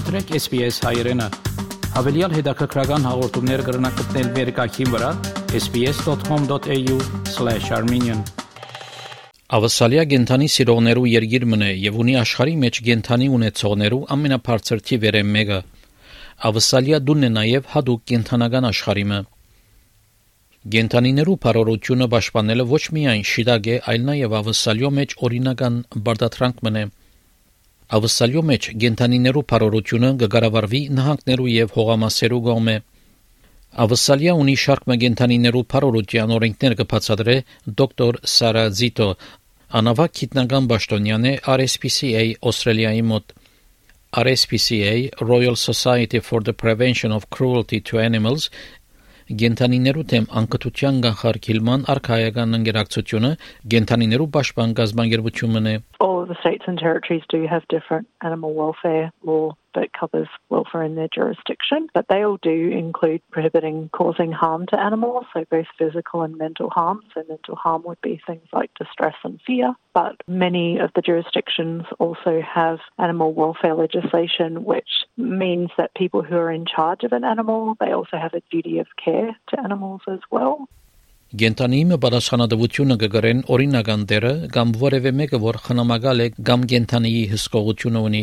Մտրեք SPS հայերեն։ Հավելյալ հետաքրքրական հաղորդումներ կգրնակցնել վերկայքին վրա sps.com.au/armenian Ավսալիա գենթանի սիրողներու երգիր մնե եւ ունի աշխարհի մեջ գենթանի ունեցողներու ամենաբարձր թիվերը մեկը։ Ավսալիա դունն է նաեւ հadoop գենթանական աշխարհի մը։ Գենթանիներու բարօրությունը պաշտպանելը ոչ միայն շիդագ է, այլ նաեւ ավսալիո մեջ օրինական բարդատրանք մնե։ Ավսալյո մեջ գենթանիներու բարօրությունը կգարավարվի նահանգներու եւ հողամասերու գոմե։ Ավսալիա ունի շարք մգենթանիներու բարօրության օրենքներ կբացատրե դոկտոր Սարա Զիտո, անավակ գիտնական պաշտոնյան է RSPCA Australia-ի մոտ։ RSPCA Royal Society for the Prevention of Cruelty to Animals Գենթանիներու թեմ անկտության կանխարգելման արխայական ընկերակցությունը գենթանիներու պաշտպան գազբանգերությունն է All the states and territories do have different animal welfare law that covers welfare in their jurisdiction, but they all do include prohibiting causing harm to animals, so both physical and mental harm. So mental harm would be things like distress and fear, but many of the jurisdictions also have animal welfare legislation, which means that people who are in charge of an animal, they also have a duty of care to animals as well. Գենտանիի պատասխանատվությունը կգրեն օրինական դերը կամ որևէ մեկը որ խնամակալ է կամ գենտանիի հսկողությունը ունի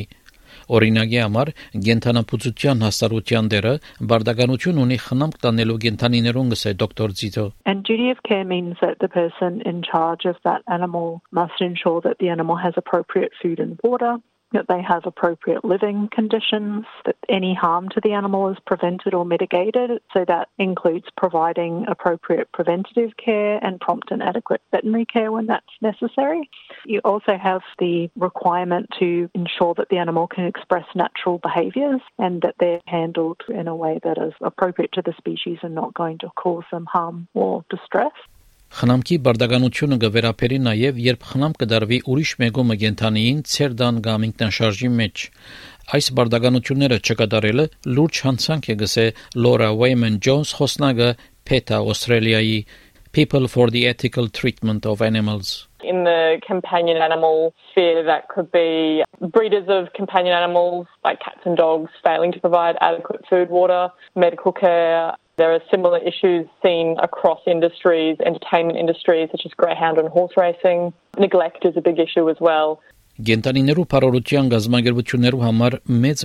Օրինակի համար գենթանապուծության հաստատության դերը բարդականություն ունի խնամք տանելու գենթանիներուն գսե դոկտոր Ձիթո And duty of care means that the person in charge of that animal must ensure that the animal has appropriate food and water that they have appropriate living conditions, that any harm to the animal is prevented or mitigated. So that includes providing appropriate preventative care and prompt and adequate veterinary care when that's necessary. You also have the requirement to ensure that the animal can express natural behaviours and that they're handled in a way that is appropriate to the species and not going to cause them harm or distress. Խնամքի բարդականությունը կվերապերի նաև, երբ խնամ կդարվի ուրիշ մեկու մգենթանիին ցերդան կամ ինքնաշարժի մեջ։ Այս բարդականությունները չկատարելը լուրջ հանցանք է գսե Լորա Wayman Jones խոսնագը PETA Australia-ի People for the Ethical Treatment of Animals. In the companion animal sphere, that could be breeders of companion animals like cats and dogs failing to provide adequate food, water, medical care, There are similar issues seen across industries, entertainment industries such as greyhound and horse racing. Neglect is a big issue as well. Գենտանիներու համար մեծ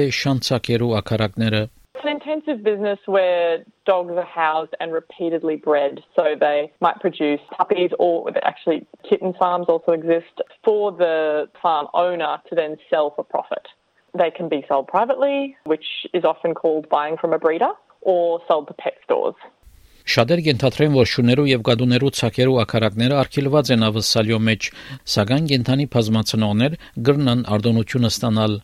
է շանցակերու ակարակները։ It's an intensive business where dogs are housed and repeatedly bred. So they might produce puppies or actually kitten farms also exist for the farm owner to then sell for profit. They can be sold privately, which is often called buying from a breeder. Or sold to pet stores. Շատեր կենթադրեն, որ շուներու եւ գադուներու ցակերու ակարակները արկելված են ավսալյո մեջ, սակայն կենթանի բազմացնողներ գրնան արտոնությունը ստանալ։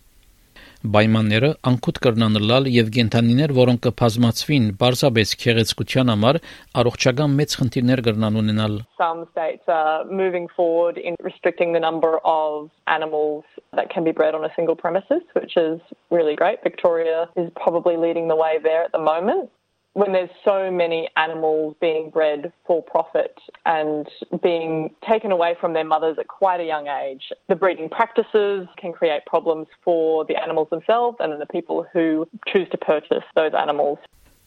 Պայմանները անկուտ կրնան լալ եւ կենթանիներ, որոնք կբազմացվին բարձաբես քեղեցկության համար, առողջական մեծ խնդիրներ կրնան ունենալ։ Some states are moving forward in restricting the number of animals that can be bred on a single premises, which is really great. Victoria is probably leading the way there at the moment. when there's so many animals being bred for profit and being taken away from their mothers at quite a young age, the breeding practices can create problems for the animals themselves and the people who choose to purchase those animals.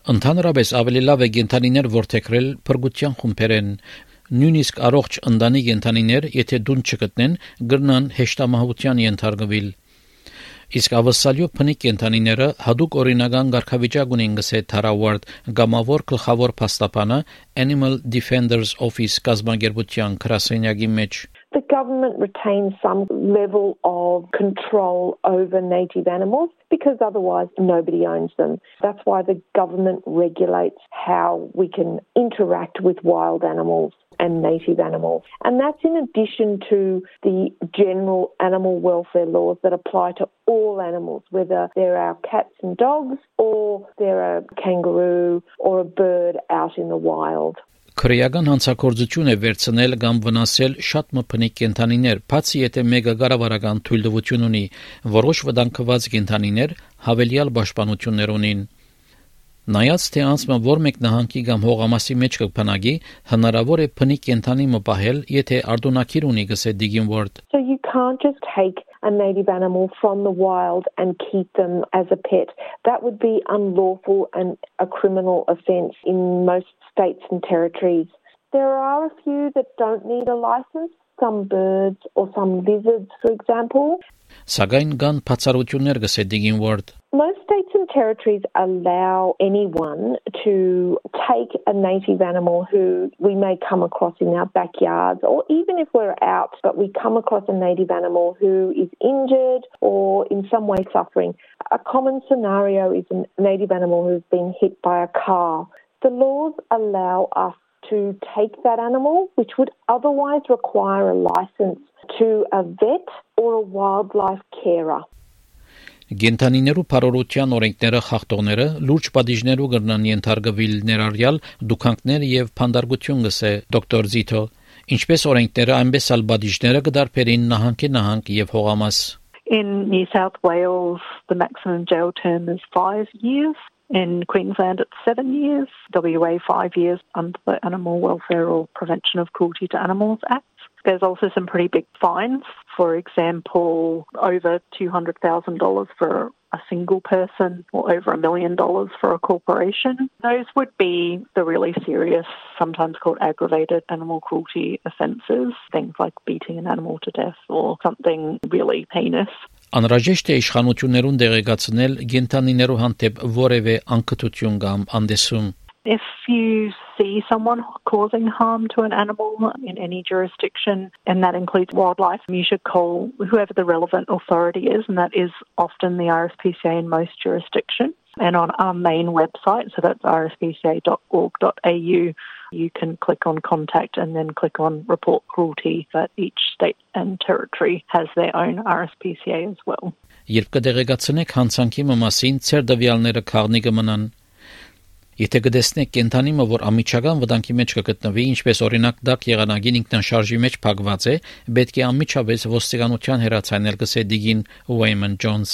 Ընդհանրապես ավելի լավ է գենթանիներ որթեքրել փրկության խումբերեն նույնիսկ առողջ ընտանի գենթանիներ, եթե դուն չգտնեն, գրնան հեշտամահության ենթարկվել։ Իսկ ավսալյո փնիկ կենթանիները հadoop օրինական ղարքավիճակ ունեն գսե Թարավարդ գամավոր գլխավոր փաստաբանը Animal Defenders Office կազմակերպության գրասենյակի մեջ The government retains some level of control over native animals because otherwise nobody owns them. That's why the government regulates how we can interact with wild animals and native animals. And that's in addition to the general animal welfare laws that apply to all animals, whether they're our cats and dogs or they're a kangaroo or a bird out in the wild. Քրեական հանցագործություն է վերցնել կամ վնասել շատ մփնիկ կենթանիներ, բացի եթե մեկը կառավարական թույլտվություն ունի, որոշ վտանգված կենթանիներ հավելյալ պաշտպանություններ ունին։ Նայած թե անցմը որ մեկ նահանգի կամ հողամասի մեջ կփնագի, հնարավոր է փնիկ կենթանի մպահել, եթե արդոնակիր ունի գսե Digging Word։ So you can't just take a native animal from the wild and keep them as a pet. That would be unlawful and a criminal offence in most states and territories. There are a few that don't need a license, some birds or some lizards, for example. Սակայն կան բացառություններ գսեդիգին word Most states and territories allow anyone to take a native animal who we may come across in our backyards, or even if we're out, but we come across a native animal who is injured or in some way suffering. A common scenario is a native animal who's been hit by a car. The laws allow us to take that animal, which would otherwise require a license to a vet or a wildlife carer. Գենթանիներու բարորության օրենքները խախտողները լուրջ պատիժներու կրնան ենթարկվել ներառյալ դուքանքներ եւ փանդարգություն գսե դոկտոր Զիթո ինչպես օրենքները այնպես ալ պատիժները կդարբերին նահանգի նահանգ եւ հողամաս In New South Wales, the maximum jail term is five years. In Queensland, it's seven years. WA, five years under the Animal Welfare or Prevention of Cruelty to Animals Act. There's also some pretty big fines. For example, over $200,000 for a single person or over a million dollars for a corporation. Those would be the really serious, sometimes called aggravated animal cruelty offences, things like beating an animal to death or something really heinous. Անհրաժեշտ է իշխանություններուն դեղեկացնել գենթանիներու հանդեպ որևէ անկտություն կամ անդեսում If you see someone causing harm to an animal in any jurisdiction, and that includes wildlife, you should call whoever the relevant authority is, and that is often the RSPCA in most jurisdictions. And on our main website, so that's rspca.org.au, you can click on contact and then click on report cruelty. But each state and territory has their own RSPCA as well. Երբ կդեղեկացնեք հանցանքի մասին, ցեր դվյալները քաղնի կմնան Եթե կտեսնեք կենթանիմը, որ ամիջական վտանգի մեջ կգտնվի, ինչպես օրինակ դակ եղանակին ինքնաշարժի մեջ փակված է, պետք է ամիջապես ոստիկանության հերացանել գսե դիգին Ուեյմեն Ջոնս։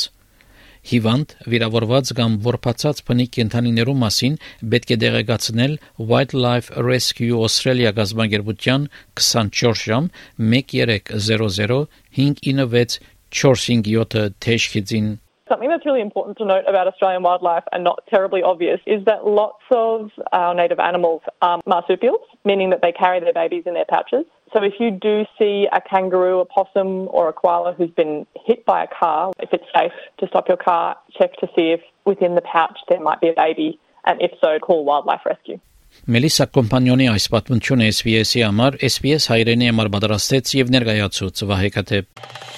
Հիվանդ, վիրավորված կամ որփացած բնիկ կենթանիներու մասին պետք է դեղեկացնել Wildlife Rescue Australia գազբանգերության 24 ժամ 1300 596 457 թեժքիցին Something that's really important to note about Australian wildlife and not terribly obvious is that lots of our native animals are marsupials, meaning that they carry their babies in their pouches. So if you do see a kangaroo, a possum, or a koala who's been hit by a car, if it's safe to stop your car, check to see if within the pouch there might be a baby, and if so, call wildlife rescue. Մելիսա կոմպանիոնի այս պատմությունը SBS-ի համար SBS հայրենի համար պատրաստեց եւ ներկայացուց Վահե Կաթեփ